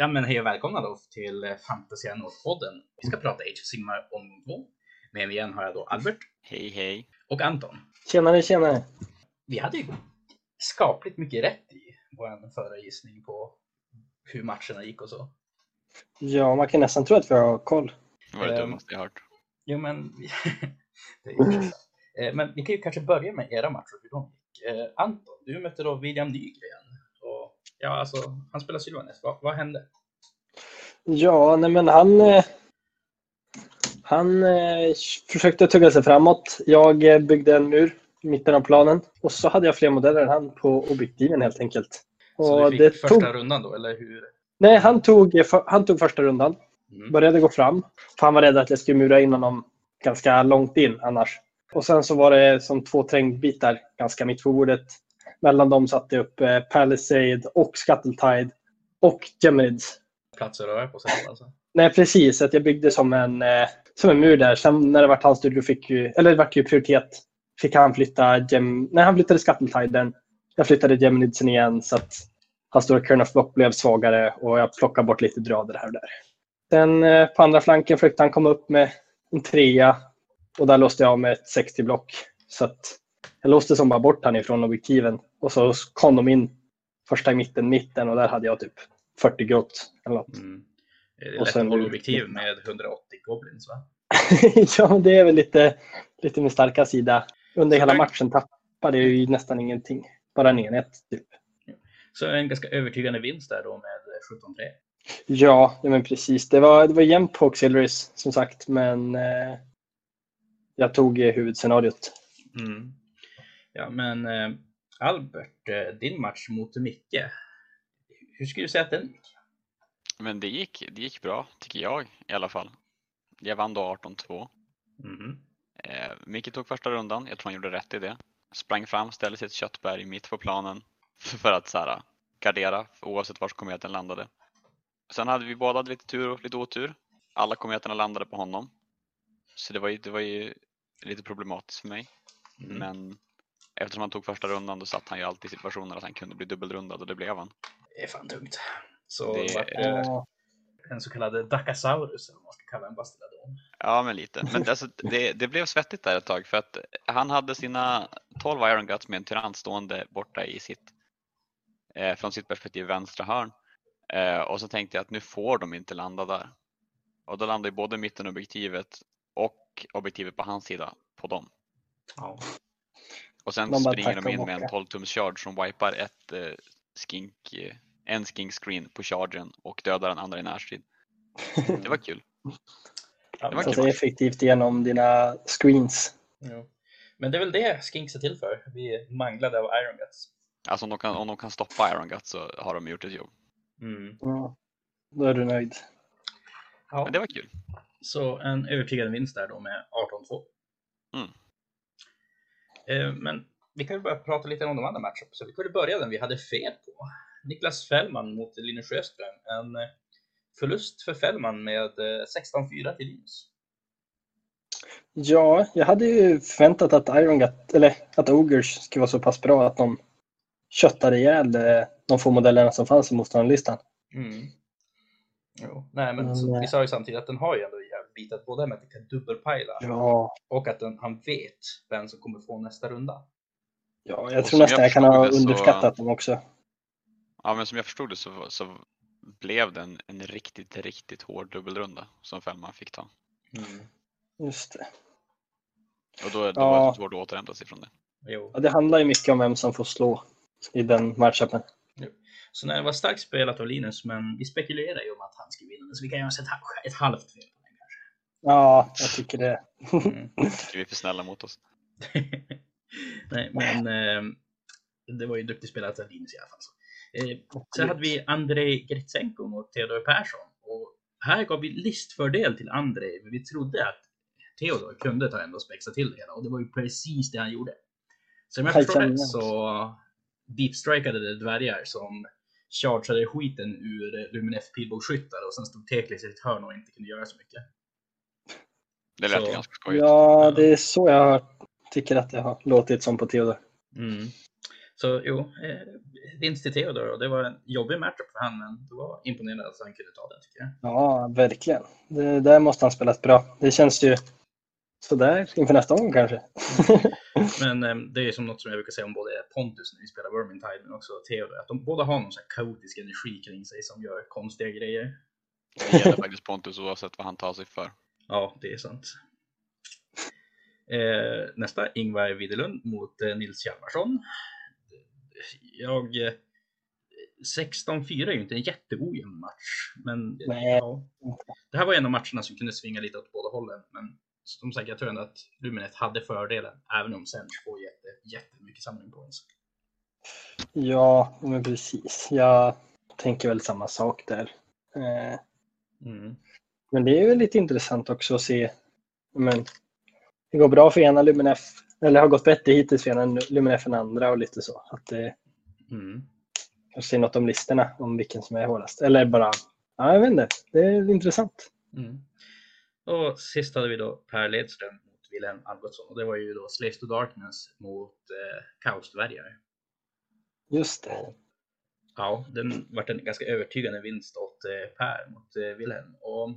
Ja men hej och välkomna då till Fantasy podden Vi ska prata Age of Sigmar omgång 2. Med mig igen har jag då Albert. Hej hej. Och Anton. Tjenare tjenare. Vi hade ju skapligt mycket rätt i vår förra gissning på hur matcherna gick och så. Ja, man kan nästan tro att vi har koll. Det var det um, dummaste jag hört. Jo men, det är eh, men vi kan ju kanske börja med era matcher, hur de gick. Eh, Anton, du mötte då William Nygren. Ja, alltså, han spelar Sylvanes. Vad, vad hände? Ja, nej men han, eh, han eh, försökte tugga sig framåt. Jag eh, byggde en mur i mitten av planen och så hade jag fler modeller än han på objektiven helt enkelt. Så och du fick det första tog... rundan då, eller hur? Nej, han tog, han tog första rundan. Mm. Började gå fram. För han var rädd att jag skulle mura in honom ganska långt in annars. Och sen så var det som två trängbitar ganska mitt på bordet. Mellan dem satte jag upp eh, Palisade och Scuttletide och Geminids plats att röra på sig. Alltså. Nej, precis. Att jag byggde som en, eh, som en mur där. Sen när det var hans studio fick ju, eller det vart ju prioritet, fick han flytta Gem, Nej, han flyttade Scuttletiden. Jag flyttade Geminidsen igen så att hans stora Kern of Block blev svagare och jag plockade bort lite drader här och där. Sen eh, på andra flanken försökte han komma upp med en trea och där låste jag av med ett 60-block. Så att jag låste som bara bort han ifrån objektiven och så kom de in första i mitten, mitten och där hade jag typ 40 grått. Eller något. Mm. Det är lätt att hålla objektiv med 180 goblins va? ja, det är väl lite, lite min starka sida. Under hela matchen tappade jag ju nästan ingenting. Bara en enhet typ. Så en ganska övertygande vinst där då med 17-3? Ja, ja men precis. Det var, det var jämnt på Auxiliaries som sagt, men eh, jag tog huvudscenariot. Mm. Ja, men eh, Albert, eh, din match mot Micke, hur skulle du säga att den gick? Men det gick, det gick bra, tycker jag i alla fall. Jag vann då 18-2. Mm. Eh, Micke tog första rundan, jag tror han gjorde rätt i det. Sprang fram, ställde sig ett köttberg mitt på planen för att så här, gardera oavsett var kometen landade. Sen hade vi båda lite tur och lite otur. Alla kometerna landade på honom. Så det var ju, det var ju lite problematiskt för mig. Mm. Men eftersom han tog första rundan då satt han ju alltid i situationer att han kunde bli dubbelrundad och det blev han är fan tungt. Så det vart det en så kallad Dacasaurus eller vad man ska kalla en Bastiladon. Ja, men lite. Men alltså, det, det blev svettigt där ett tag för att han hade sina 12 Iron Guts med en tyrann stående borta i sitt, eh, från sitt perspektiv vänstra hörn. Eh, och så tänkte jag att nu får de inte landa där. Och då landade både mittenobjektivet och objektivet på hans sida på dem. Ja. Och sen springer de in med en 12 tums charge som wipar ett eh, skink, eh, en skink screen på chargen och dödar den andra i närstrid. Det var kul. Det var kul. effektivt genom dina screens. Ja. Men det är väl det skinks är till för. Vi är manglade av Iron Guts. Alltså om de kan, om de kan stoppa Iron Guts så har de gjort ett jobb. Mm. Ja, då är du nöjd. Ja. Men det var kul. Så en övertygande vinst där då med 18-2. Mm. Eh, men vi kan ju börja prata lite om de andra matcherna. Så vi kunde börja den vi hade fel på. Niklas Fällman mot Linus Sjöström. En eh, förlust för Fällman med 16-4 eh, till Linus. Ja, jag hade ju förväntat att Iron Gut, eller att Ogers skulle vara så pass bra att de köttade ihjäl de få modellerna som fanns i motståndarlistan. Mm. Jo. Nej, men, men vi sa ju samtidigt att den har ju ändå jävligt bitat både med att det kan dubbelpajla ja. och att den, han vet vem som kommer få nästa runda. Ja, jag tror nästan jag, jag kan ha underskattat så... dem också. Ja, men som jag förstod det så, så blev det en, en riktigt, riktigt hård dubbelrunda som Fällman fick ta. Mm. Just det. Och då, då ja. var det svårt att återhämta sig från det. Jo. Ja, det handlar ju mycket om vem som får slå i den matchupen. Så när det var starkt spelat av Linus, men vi spekulerar ju om att han skulle vinna, så vi kan göra ett, ett halvt fel. Ja, jag tycker det. mm. Jag tycker vi är för snälla mot oss. Nej, men eh, det var ju duktigt spelat av Linus i alla fall. Så. Eh, sen hade vi Andrei Gritsenko mot Theodor Persson. Och här gav vi listfördel till Andrei, men vi trodde att Theodor kunde ta ändå spexa till det hela och det var ju precis det han gjorde. Så om jag förstår rätt så deepstrikade det dvärgar som chargeade skiten ur Luminef pilbågsskyttar och sen stod Teklis i ett hörn och inte kunde göra så mycket. Det lät så, ganska skojigt. Ja, det är så jag tycker att det har låtit som på Theodor. Mm. Så jo, eh, vinst till Theodor och det var en jobbig matchup för han, men det var imponerande att han kunde ta den tycker jag. Ja, verkligen. Det, där måste han spelat bra. Det känns ju sådär inför nästa gång kanske. Men eh, det är som något som jag brukar säga om både Pontus när vi spelar Vermintide men också Theodor, att de båda har någon sån här kaotisk energi kring sig som gör konstiga grejer. Det gäller faktiskt Pontus oavsett vad han tar sig för. Ja, det är sant. Eh, nästa, Ingvar Widerlund mot eh, Nils Hjalmarsson. Jag... Eh, 16-4 är ju inte en jätteojämn match, men ja, det här var en av matcherna som kunde svinga lite åt båda hållen. Men som sagt, jag tror ändå att Luminet hade fördelen, även om Sench får jätte, jättemycket samling points. Ja, men precis. Jag tänker väl samma sak där. Eh, Mm. Men det är ju lite intressant också att se. Men, det går bra för ena Luminef, eller har gått bättre hittills för ena Luminef än andra och lite så. Att det Mm. kanske säger något om listorna, om vilken som är hårdast. Eller bara, ja, jag vet inte. Det är intressant. Mm. Och sist hade vi då Per Ledström mot Wilhelm Algotsson och det var ju då Slaves to Darkness mot eh, Kaosdvärgar. Just det. Ja, den vart en ganska övertygande vinst åt eh, Per mot eh, Wilhelm. Och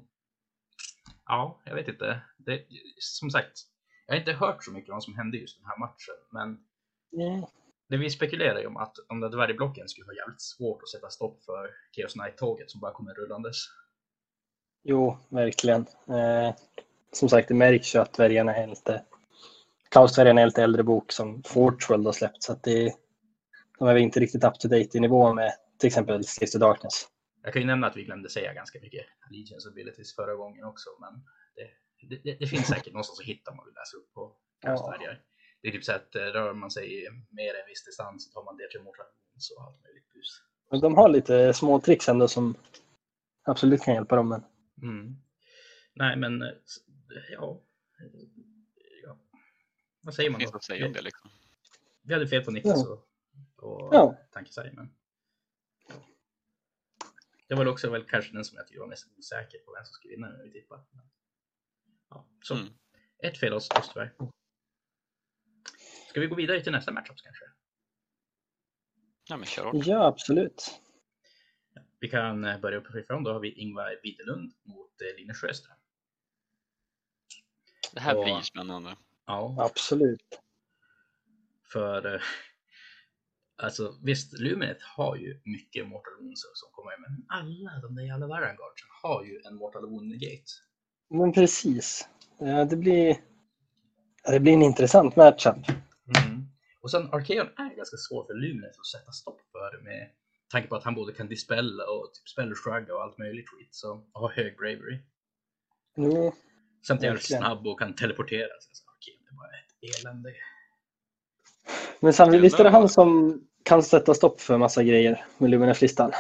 ja, jag vet inte. Det, som sagt, jag har inte hört så mycket om vad som hände just den här matchen, men Ja. det vi spekulerar ju om att om det dvärgblocken skulle vara jävligt svårt att sätta stopp för Chaos Knight-tåget som bara kommer rullandes. Jo, verkligen. Eh, som sagt, det märks ju att dvärgarna är lite... Kaosdvärgarna är lite äldre bok som Fortworld har släppt, så att det, de är väl inte riktigt up to date i nivå med till exempel to Darkness. Jag kan ju nämna att vi glömde säga ganska mycket Allegiance Abilities förra gången också, men det, det, det, det finns säkert någonstans att hitta om man vill läsa upp på Kaosdvärgar. Det är typ så att eh, rör man sig mer än viss distans så tar man det till Wounds och allt möjligt bus. Men de har lite små tricks ändå som absolut kan hjälpa dem. Men... Mm. Nej, men eh, ja. ja. Vad säger Det man finns då? att säga om det liksom. Vi hade fel på Niklas Ja. och, och Ja. Tankesaj, men ja. Det var också väl kanske den som jag tyckte var mest osäker på vem som skulle vinna när vi tippade. Ja, så Mm. ett fel oss tyvärr. Ska vi gå vidare till nästa matchup kanske? Ja men kör hårt. Ja, absolut. Vi kan eh, börja uppifrån. Då har vi Ingvar Widerlund mot eh, Linus Sjöström. Det här Och- blir spännande. Ja, Absolut. för eh, alltså visst, Luminet har ju mycket Mortal Wounds som kommer, men alla de där jävla Varangardsen har ju en Mortal Wound Gate. Men precis. Ja, det, blir... det blir en intressant matchup. Mm. Och sen Arkeon är ganska svår för Luminet att sätta stopp för med tanke på att han både kan dispella och typ spell shrug och allt möjligt skit. Så och har hög bravery. Jo, Samt är snabb och kan teleportera. Så alltså, Arkeon är bara ett elände. Men samtidigt, visst är det han som kan sätta stopp för massa grejer med Luminef-listan?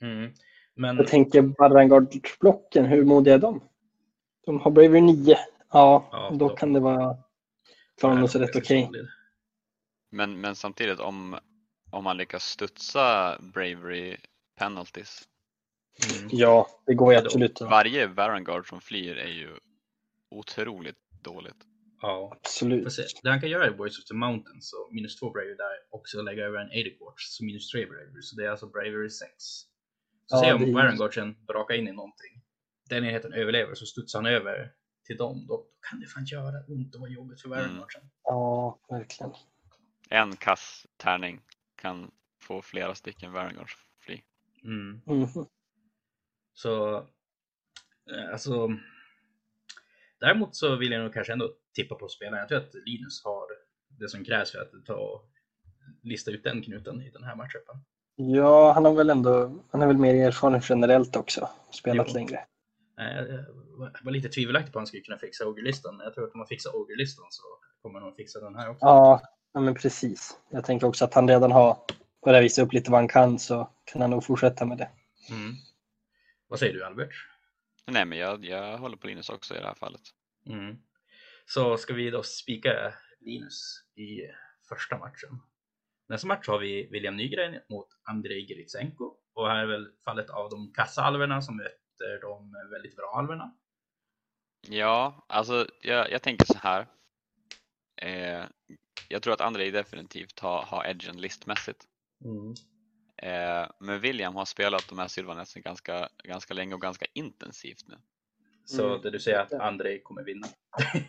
Mm. Men Jag tänker Barangard-blocken, hur modiga är de? De har Bravery 9. Ja, Ja, då de- kan det vara klara nog så rätt okej. Men, men samtidigt om, om man lyckas studsa bravery penalties. Mm. Ja, det går ju då- absolut. Varje Varangard som flyr är ju otroligt dåligt. Ja. Absolut. Se. Det han kan göra i Voice of the Mountains, så minus 2 bravery där, också lägga över en 80 quartz, så minus 3 bravery. Så det är alltså bravery 6. Så Ja, se om är Varangardsen brakar in i någonting. Den enheten överlever, så studsar han över till dem. Då kan det fan göra ont och vara jobbigt för Mm. Varangardsen. Ja, verkligen. En kass tärning kan få flera stycken Varangards fly. Mm. Mhm. Så, eh, alltså. Däremot så vill jag nog kanske ändå tippa på spelaren. Jag tror att Linus har det som krävs för att ta och lista ut den knuten i den här matchupen. Ja, han har väl ändå, han är väl mer erfaren generellt också. Spelat Jo. längre. Nej, Jag var- lite tvivelaktig på att han skulle kunna fixa Ogre-listan. Jag tror att om man fixar Ogre-listan så kommer han att fixa den här också. Ja, ja, men precis. Jag tänker också att han redan har börjat visa upp lite vad han kan så kan han nog fortsätta med det. Mm. Vad säger du Albert? Nej men jag, jag håller på Linus också i det här fallet. Mm. Så ska vi då spika Linus i första matchen. Nästa match har vi William Nygren mot Andrei Gritsenko. Och här är väl fallet av de kassalverna som möter de väldigt bra alverna. Ja, alltså jag, jag tänker så här. eh, jag tror att Andrei definitivt har, har edgen listmässigt. Mm. Eh, men William har spelat de här Sylvanessen ganska, ganska länge och ganska intensivt nu. Så Mm. det du säger att Andrei kommer vinna.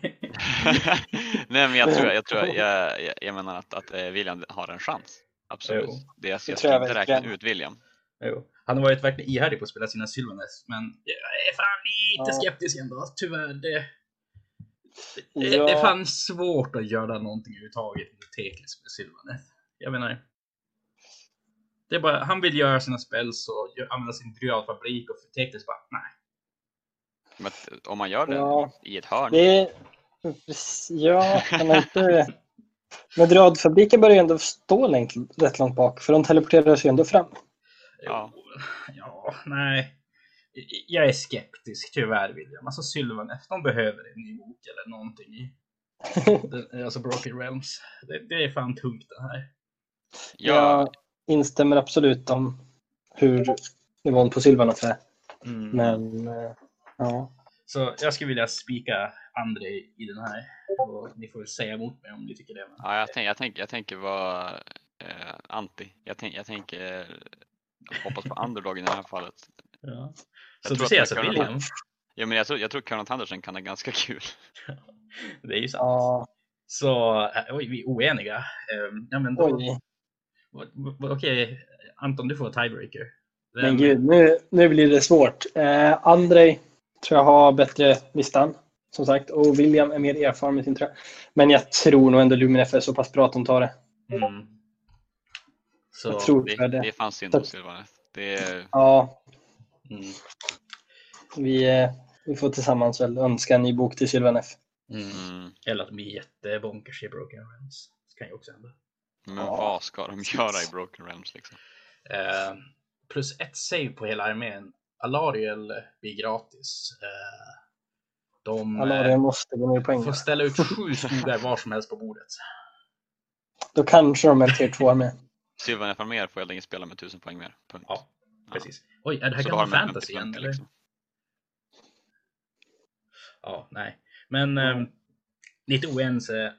Nej men jag tror, jag, tror jag, jag, jag menar att, att eh, William har en chans. Absolut. Jo. Det, jag, jag tror ska inte räkna ut William. Jo. Han har varit verkligen ihärdig på att spela sina Sylvanes, men jag är fan lite Ja. skeptisk ändå. Tyvärr. Det, det, Ja. det är fan svårt att göra någonting överhuvudtaget mot Teklis med Sylvanes. Jag menar. Det är bara, han vill göra sina spells och använda sin dryadfabrik och för Teklis bara, nej. Men om man gör det Ja. i ett hörn. Det är... Ja, han har inte... Men Dradfabriken börjar ju ändå stå längt, rätt långt bak, för de teleporterar sig ändå fram. Ja. Jo, ja, nej. Jag är skeptisk tyvärr William. Alltså Sylvanes, de behöver en ny bok eller någonting i. Den- Alltså Broken Realms. Det, det är fan tungt det här. Ja, Jag instämmer absolut om hur nivån på Sylvanas är. Mm. Men eh, ja. Så jag skulle vilja spika André i den här. Och ni får väl säga emot mig om ni tycker det. ja jag, tänk, jag, tänk, jag tänker vara eh, anti. Jag, tänk, jag tänker eh, hoppas på underdog i det här fallet. Ja. Så du det alltså William? Ja, men jag tror, jag tror Colonel Anderson kan ha ganska kul. Det är ju sant. ja Så, äh, oj, vi är oeniga. Ehm, Ja, men då, okej, Anton, du får tiebreaker. Men gud, nu, nu blir det svårt. Eh, Andrei tror jag har bättre listan, som sagt. Och William är mer erfaren med sin tröja. Men jag tror nog ändå Luminef är så pass bra att de tar det. Mm. Så, Jag tror Det, det det. är fan synd om Sylvanes. Det är, Ja, mm. vi, eh, vi får tillsammans väl önska en ny bok till Sylvanef. Mm. mm, Eller att de blir jättebonkers i Broken Realms. Det kan ju också hända. men Ja, vad ska de göra i Broken Realms liksom? Eh, plus ett save på hela armén. Alariel blir gratis. Eh, de Alaria eh, måste gå ner i poäng. får ställa ut sju skogar var som helst på bordet. Då kanske de är tier 2 med. Sylvanes arméer får helt enkelt spela med 1000 poäng mer. Punkt. Ja, Precis. Oj, är det här Så gammal de en fantasy igen? 50-50 Eller? liksom. Ja, nej. Men ehm, lite oense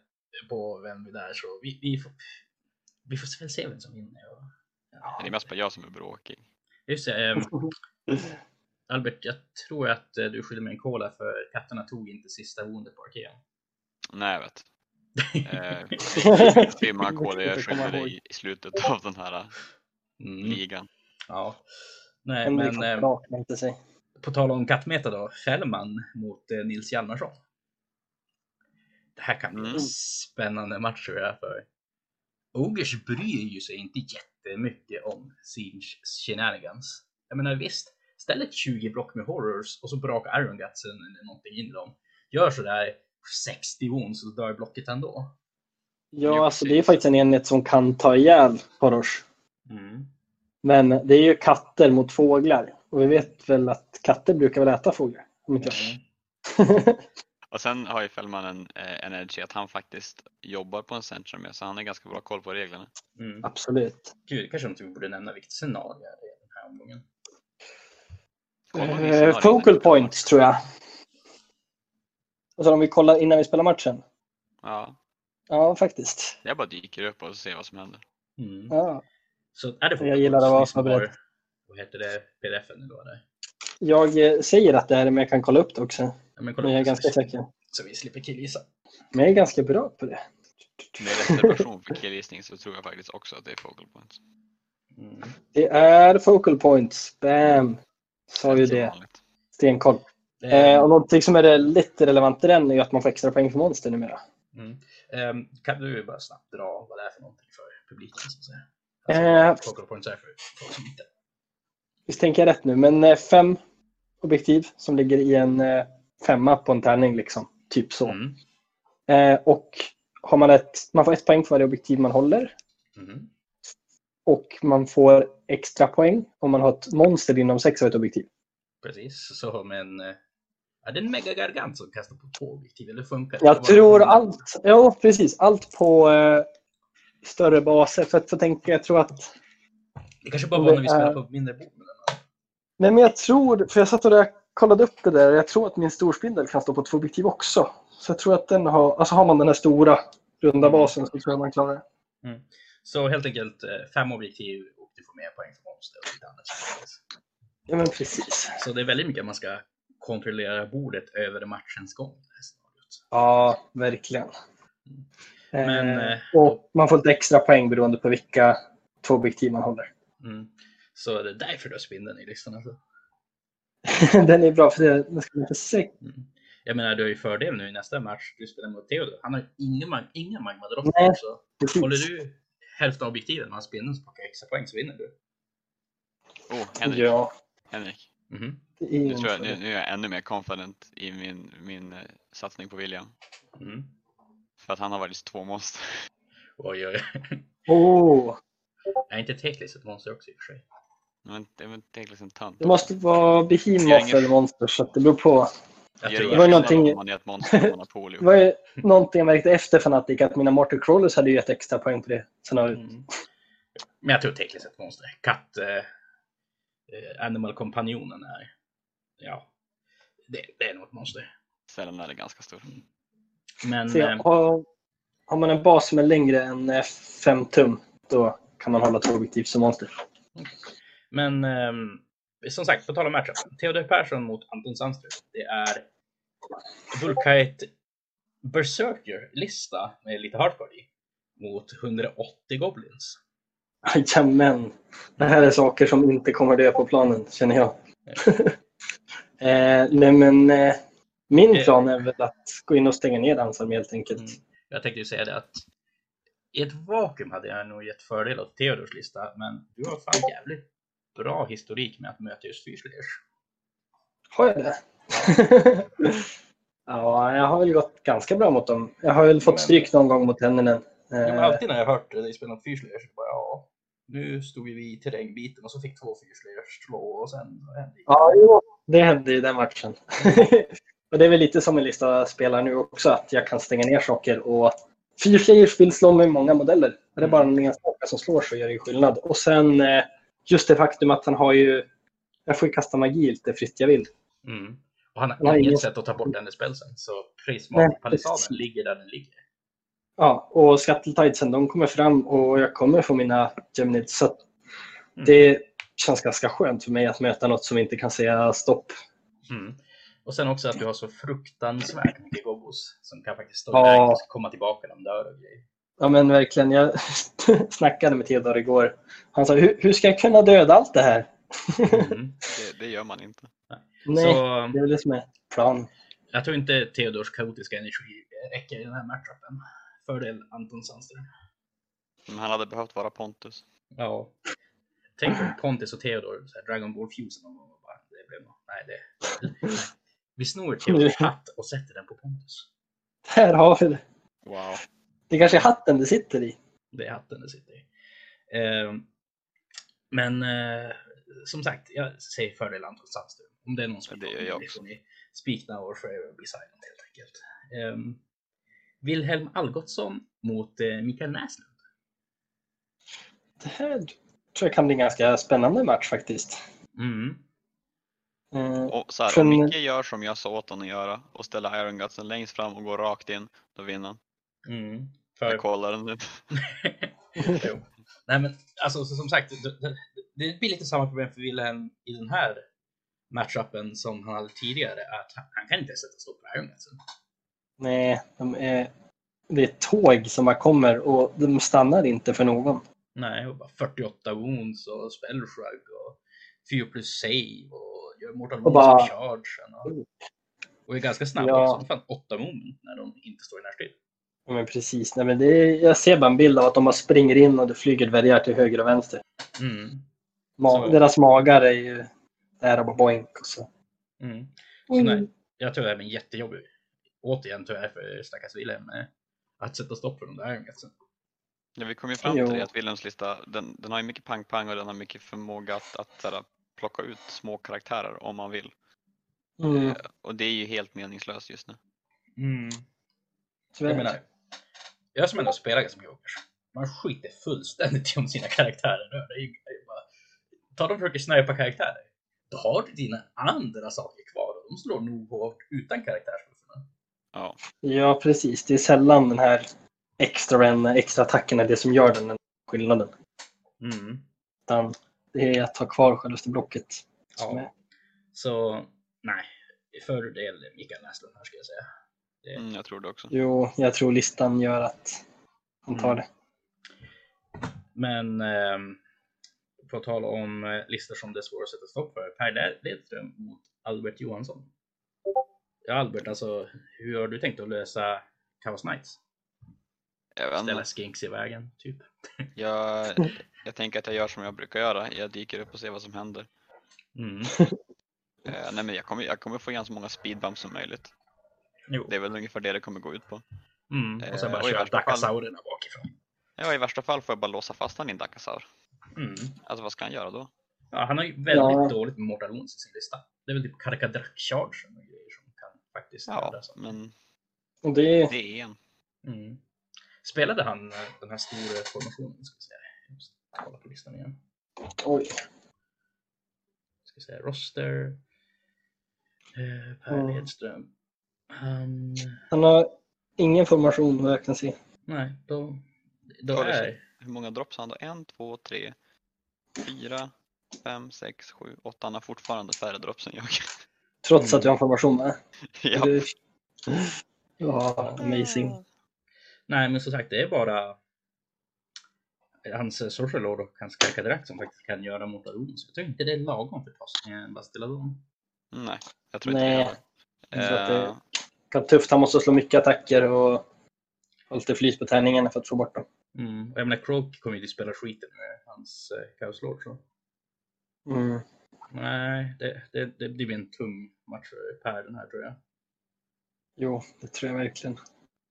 på vem vi är så vi, vi, får, vi får väl se vem som vinner. Och, ja. Det är mest bara jag som är bråkig. Just det, ehm, Albert, jag tror att eh, du skyller mig en cola för katterna tog inte sista woundet på Arkean. Nej, jag vet. Eh, många koder jag skyller dig i- slutet av den här Mm, ligan. ja. Nej, men vaknar inte sig. på tal om kattmeta då, Fällman mot eh, Nils Hjalmarsson. Det här kan bli en Mm. spännande match tror jag. För Ogers bryr ju sig inte jättemycket om Siege shenanigans. Jag menar visst, ställ ett 20 block med horrors och så brakar Iron Gutsen eller någonting in dem. Gör sådär 60 wounds och dör blocket ändå. Ja, Jo, alltså det är faktiskt en enhet som kan ta ihjäl Horrors. Mm. Men det är ju katter mot fåglar. Och vi vet väl att katter brukar väl äta fåglar. Om inte jag- Och sen har ju Fällman en, eh, en edge i att han faktiskt jobbar på en centrum med så han har ganska bra koll på reglerna. Mm. Absolut. Gud, kanske inte vi borde nämna vilket scenario det är i den här omgången. Eh, focal points tror jag. Och så om vi kollar innan vi spelar matchen. Ja, Ja, faktiskt. jag bara dyker upp och ser vad som händer. Mm. Ja. Så är det Jag gillar att vara förberedd. Vad heter det? PDFen eller är? Jag eh, säger att det är det, men jag kan kolla upp det också. Ja, men kolla Men jag är ganska säker. Så vi slipper killgissa. Men jag är ganska bra på det. Med reservation för killgissning så tror jag faktiskt också att det är focal points. Mm. Det är focal points. Bam! Sa ju det. Stenkoll. Eh, är- och någonting som är lite relevant i den är att man får extra poäng för monster numera. mm. Ehm, Kan du bara snabbt dra vad det är för någonting för publiken? Så att säga? Eh. Alltså, points är för folk som inte... Visst tänker jag rätt nu, men eh, fem objektiv som ligger i en eh, femma på en tärning liksom. Typ så. Mm. Eh, och har man ett, man får ett poäng för varje objektiv man håller. Mm. Och man får extra poäng om man har ett monster inom sex av ett objektiv. Precis, så men... eh, Är det en megagargant som kastar på två objektiv? Eller funkar? Jag tror allt, ja precis, allt på eh, större baser. För att för tänka, jag tror att, Det kanske bara var när vi spelade på mindre bord. med nej men jag tror, för jag satt och där, kollade upp det där, jag tror att min storspindel kan stå på två objektiv också. Så jag tror att den har, alltså har man den här stora runda Mm. basen så tror jag man klarar det. Så helt enkelt eh, fem objektiv du får mer poäng för monster och lite annat. Ja men precis. Så det är väldigt mycket man ska kontrollera bordet över matchens gång. Ja, verkligen. Men, eh, eh, och man får lite extra poäng beroende på vilka två objektiv man håller. Mm. Så det är därför du har spindeln i listan. Alltså. den är bra för det, den ska inte se. Mm. Jag menar, du har ju fördel nu i nästa match. Du spelar mot Theodor. Han har ju ingen, mag- ingen magma drop. Nej. Så Precis. håller du hälften av objektiven med hans spindeln så plockar extra poäng så vinner du. Oh, Henrik. Ja, Henrik. Det är Nu, tror jag, nu, nu är jag ännu mer confident i min, min eh, satsning på William. Mm. För att han har varit två monster. Oj, oj. Åh, Är inte Teklis ett monster också i och för sig? Men det är väl egentligen en tönt. det måste vara Behemoth eller Monster så att det beror på. Jag Det var någonting-. Det var ju någonting jag märkte efter Fanatic att mina Mortal Crawlers hade ju gett extra poäng på det scenariot. Mm. Men jag tror Teklis är ett monster. Katt... Eh, eh, Animal Kompanjonen är... Ja. Det, det är nog ett monster. Sällan är det ganska stor. Men... Så Eh, har, har man en bas som är längre än 5 tum då kan man hålla två objektiv som monster. Men ehm, som sagt, på tal om matchup. Theodor Persson mot Anton Sandström. Det är Vulkite Berserker-lista med lite hardcore i. Mot 180 Goblins. Jajamän. Det här är saker som inte kommer dö på planen, känner jag. eh, nej, men eh, min Eh. plan är väl att gå in och stänga ner dansarm helt enkelt. Mm. Jag tänkte ju säga det att i ett vakuum hade jag nog gett fördel åt Theodors lista, men du har fan jävligt bra historik med att möta just Fyrslers. Har jag det? ja, jag har väl gått ganska bra mot dem. Jag har väl fått stryk någon gång mot Henninen. Men Eh, alltid när jag hört dig spela mot Fyrslers så bara ja, nu stod vi i terrängbiten och så fick två Fyrslers slå och sen hände det. Ja, jo, det hände i den matchen. och det är väl lite som en lista spelar nu också, att jag kan stänga ner saker. Och Fyrflayers vill slå med många modeller. Är det bara en enstaka som slår så gör det skillnad. Och sen eh, just det faktum att han har ju... Jag får ju kasta magi lite fritt jag vill. Mm. Och han har har inget ingen- sätt att ta bort den spelsen, så Nej, prismat-palissaden precis. ligger där den ligger. Ja, och Skatteltidesen, de kommer fram och jag kommer få mina Geminids. Så Mm. det känns ganska skönt för mig att möta något som inte kan säga stopp. Mm. Och sen också att du har så fruktansvärt mycket gobos som kan faktiskt stå Ja. iväg och komma tillbaka när de dör och grejer. Ja men verkligen, jag snackade med Theodor igår. Han sa, hur, ska jag kunna döda allt det här? Mm. Det, det gör man inte. Nej, Så det är väl det som är planen. jag tror inte Theodors kaotiska energi räcker i den här matchupen. Fördel Anton Sandström. Men han hade behövt vara Pontus. Ja. Tänk om Pontus och Theodor, så här Dragon Ball Fuse någon gång bara, det blev något. Nej, det... Nej. Vi snor Theodors hatt och sätter den på Pontus. Här har vi det. Wow. Det kanske är hatten det sitter i. Det är hatten det sitter i. Eh, men eh, som sagt, jag säger fördel Anton Sandström. Om det är någon som Ja, det det får ni speak now or forever be silent helt enkelt. Eh, Wilhelm Algotsson mot eh, Mikael Näslund. Det här tror jag kan bli en ganska spännande match faktiskt. Mm. Eh, Och så här, om Micke gör som jag sa åt honom att göra och ställer Iron Gutsen längst fram och går rakt in, då vinner han. Mm. Jag För... kollar den nu. jo. Nej men alltså så, som sagt, det, det, det blir lite samma problem för Wilhelm i den här matchupen som han hade tidigare. Att han, han kan inte sätta stopp på Iron Gutsen. nej, de är, det är tåg som bara kommer och de stannar inte för någon. Nej, och bara 48 wounds och spell shrug och 4 plus save och gör mortal Och wounds bara- charge. Och, och är ganska snabba Ja. också. Fan 8 moment när de inte står i närstrid. Ja, men precis. Nej, men det är, jag ser bara en bild av att de bara springer in och det flyger dvärgar till höger och vänster. Mm. Ma- Så- Deras magar är ju där och boink. Och så. Mm. Så nej, jag tror det är en jättejobbig, återigen tyvärr för stackars Wilhelm, eh, att sätta stopp för de där Gutsen. Ja, vi kom ju fram till det att Wilhelms lista, den, den har ju mycket pang-pang och den har mycket förmåga att, att här, plocka ut små karaktärer om man vill. Mm, Eh, Och det är ju helt meningslöst just nu. Mm. Jag menar, jag som ändå spelar ganska mycket Åkers, man skiter fullständigt i om sina karaktärer dör. Det är bara, ta dem och försöker snipa karaktärer. Då har du dina andra saker kvar och de slår nog hårt utan karaktärsbuffarna. Ja, Ja, precis. Det är sällan den här extra, extra attacken är det som gör den skillnaden. Mm. Utan det är att ha kvar självaste blocket. Ja. är- Så nej, fördel Mikael Näslund här ska jag säga. Det, mm, jag tror det också. Jo, jag tror listan gör att han tar Mm. det. Men ehm, på tal om eh, listor som det är svårt att sätta stopp för. Per Led- Ledström mot Albert Johansson. Ja, Albert, alltså hur har du tänkt att lösa Chaos Knights? Ställa skinks i vägen, typ? jag, jag tänker att jag gör som jag brukar göra. Jag dyker upp och ser vad som händer. Mm. Eh, nej, men jag, kommer, jag kommer få igen så många speedbumps som möjligt. Jo. Det är väl ungefär det det kommer gå ut på. Mm. Och sen Eh, bara i köra värsta fall- Dakasaurerna bakifrån. Ja, i värsta fall får jag bara låsa fast han i en Dakasaur. Mm. Alltså vad ska han göra då? Ja, han har ju väldigt Ja. dåligt med Mortal Wounds i sin lista. Det är väl typ Karkadrak Charge och grejer som kan faktiskt Ja, så. men Och det, det är en. Mm. Spelade han eh, den här stora formationen? Ska vi säga. Jag måste kolla på listan igen. oj. Ska vi säga roster. Eh, per Mm. Ledström. Han... Han har ingen formation vad jag kan se. Nej, då, då är... Hur många drops har han då? En, två, tre, fyra, fem, sex, sju, åtta. Han har fortfarande färre drops än jag. Trots Mm. att du har en formation med. ja. Ja, amazing. Nej, men som sagt, det är bara hans Social Lord och hans Karkadrak som faktiskt kan göra Mortal Wounds. Jag tror inte det är lagom för Toss med en Bastiladon. Nej, jag tror inte Nej, det heller. Det- Eh, Kan tufft, han måste slå mycket attacker och ha lite flyt på tärningarna för att få bort dem. Mm. Och jag menar, Croak kommer ju att spela skiten med hans eh, Chaos Lord. Så. Mm. Nej, det, det, det blir en tung match för Per den här tror jag. Jo, det tror jag verkligen.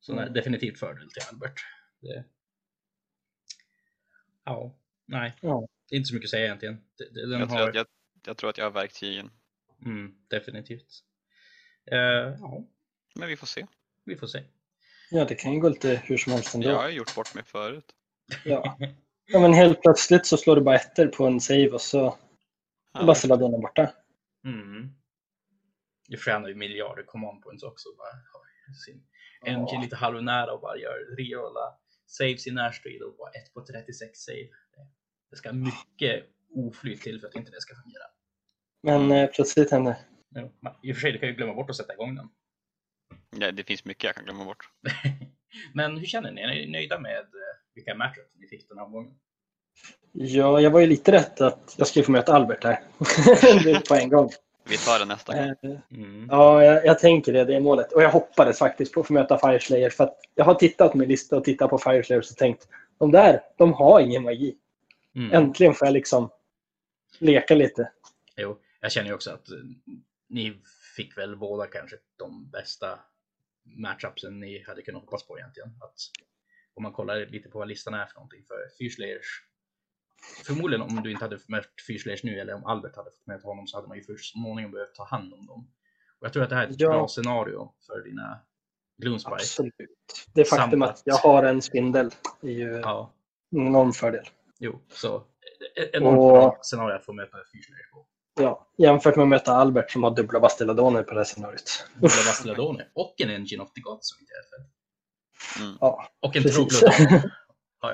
Så nej, definitivt fördel till Albert. Det... Ja, nej. Ja. Det är inte så mycket att säga egentligen. Den jag, tror har... att jag, jag tror att jag har verktygen. Mm, definitivt. Eh, ja, Men vi får se. vi får se. Ja, det kan ju gå lite hur som helst ändå. Jag har ju gjort bort mig förut. Ja. ja, men helt plötsligt så slår du bara ettor på en save och så Ja. Bastiladonen borta. Mm. Jag tjänar ju miljarder command points också. Bara, sin engine lite halvnära och bara gör reala saves i närstrid och bara 1 på 36 save. Det ska mycket oflyt till för att inte det ska fungera. Men eh, plötsligt händer Jo, I och för sig, du kan ju glömma bort att sätta igång den. Ja, det finns mycket jag kan glömma bort. Men hur känner ni? Är ni nöjda med eh, vilka matchups ni fick den här omgången? Ja, jag var ju lite rätt att jag skulle få möta Albert här. På en gång. Vi tar det nästa gång. Eh, Mm. Ja, jag, jag tänker det. Det är målet. Och jag hoppades faktiskt på att få möta Fireslayer. För att jag har tittat på min lista och tittat på Fireslayers och tänkt de där, de har ingen magi. Mm. Äntligen får jag liksom leka lite. Jo, jag känner ju också att eh, ni fick väl båda kanske de bästa matchupsen ni hade kunnat hoppas på egentligen. Att om man kollar lite på vad listan är för någonting för Fyrslayers. Förmodligen om du inte hade mött Fyrslayers nu eller om Albert hade fått möta honom så hade man ju först småningom behövt ta hand om dem. Och jag tror att det här är ett Ja. bra scenario för dina Gloomspite. Absolut. Det faktum Samt att jag har en spindel är ju Ja, en enorm fördel. jo, så eh, enormt Och- bra scenario att få möta Fyrslayers på. Ja, jämfört med att möta Albert som har dubbla Bastiladoner på det här scenariot. Dubbla Bastiladone och en Engine of the Gods som inte. Mm. Ja, Och en. Troglodon.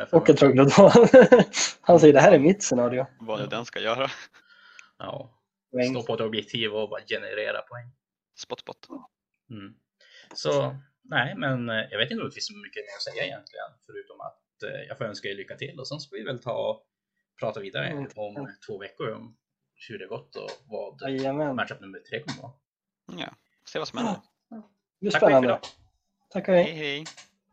och en. Troglodon. Han säger det här är mitt scenario. Vad nu den ska göra. Ja, stå på ett objektiv och bara generera poäng. Spot, spot. Mm. Så nej, men eh, jag vet inte om det finns så mycket mer att säga egentligen, förutom att eh, jag får önska er lycka till och sen ska vi väl ta och prata vidare Mm. om två veckor om hur det gått och vad Jajamän. matchup nummer tre kommer vara. Ja, se vad som händer. Det är Tack och hej för spännande. idag. Tack och hej. Hej hej.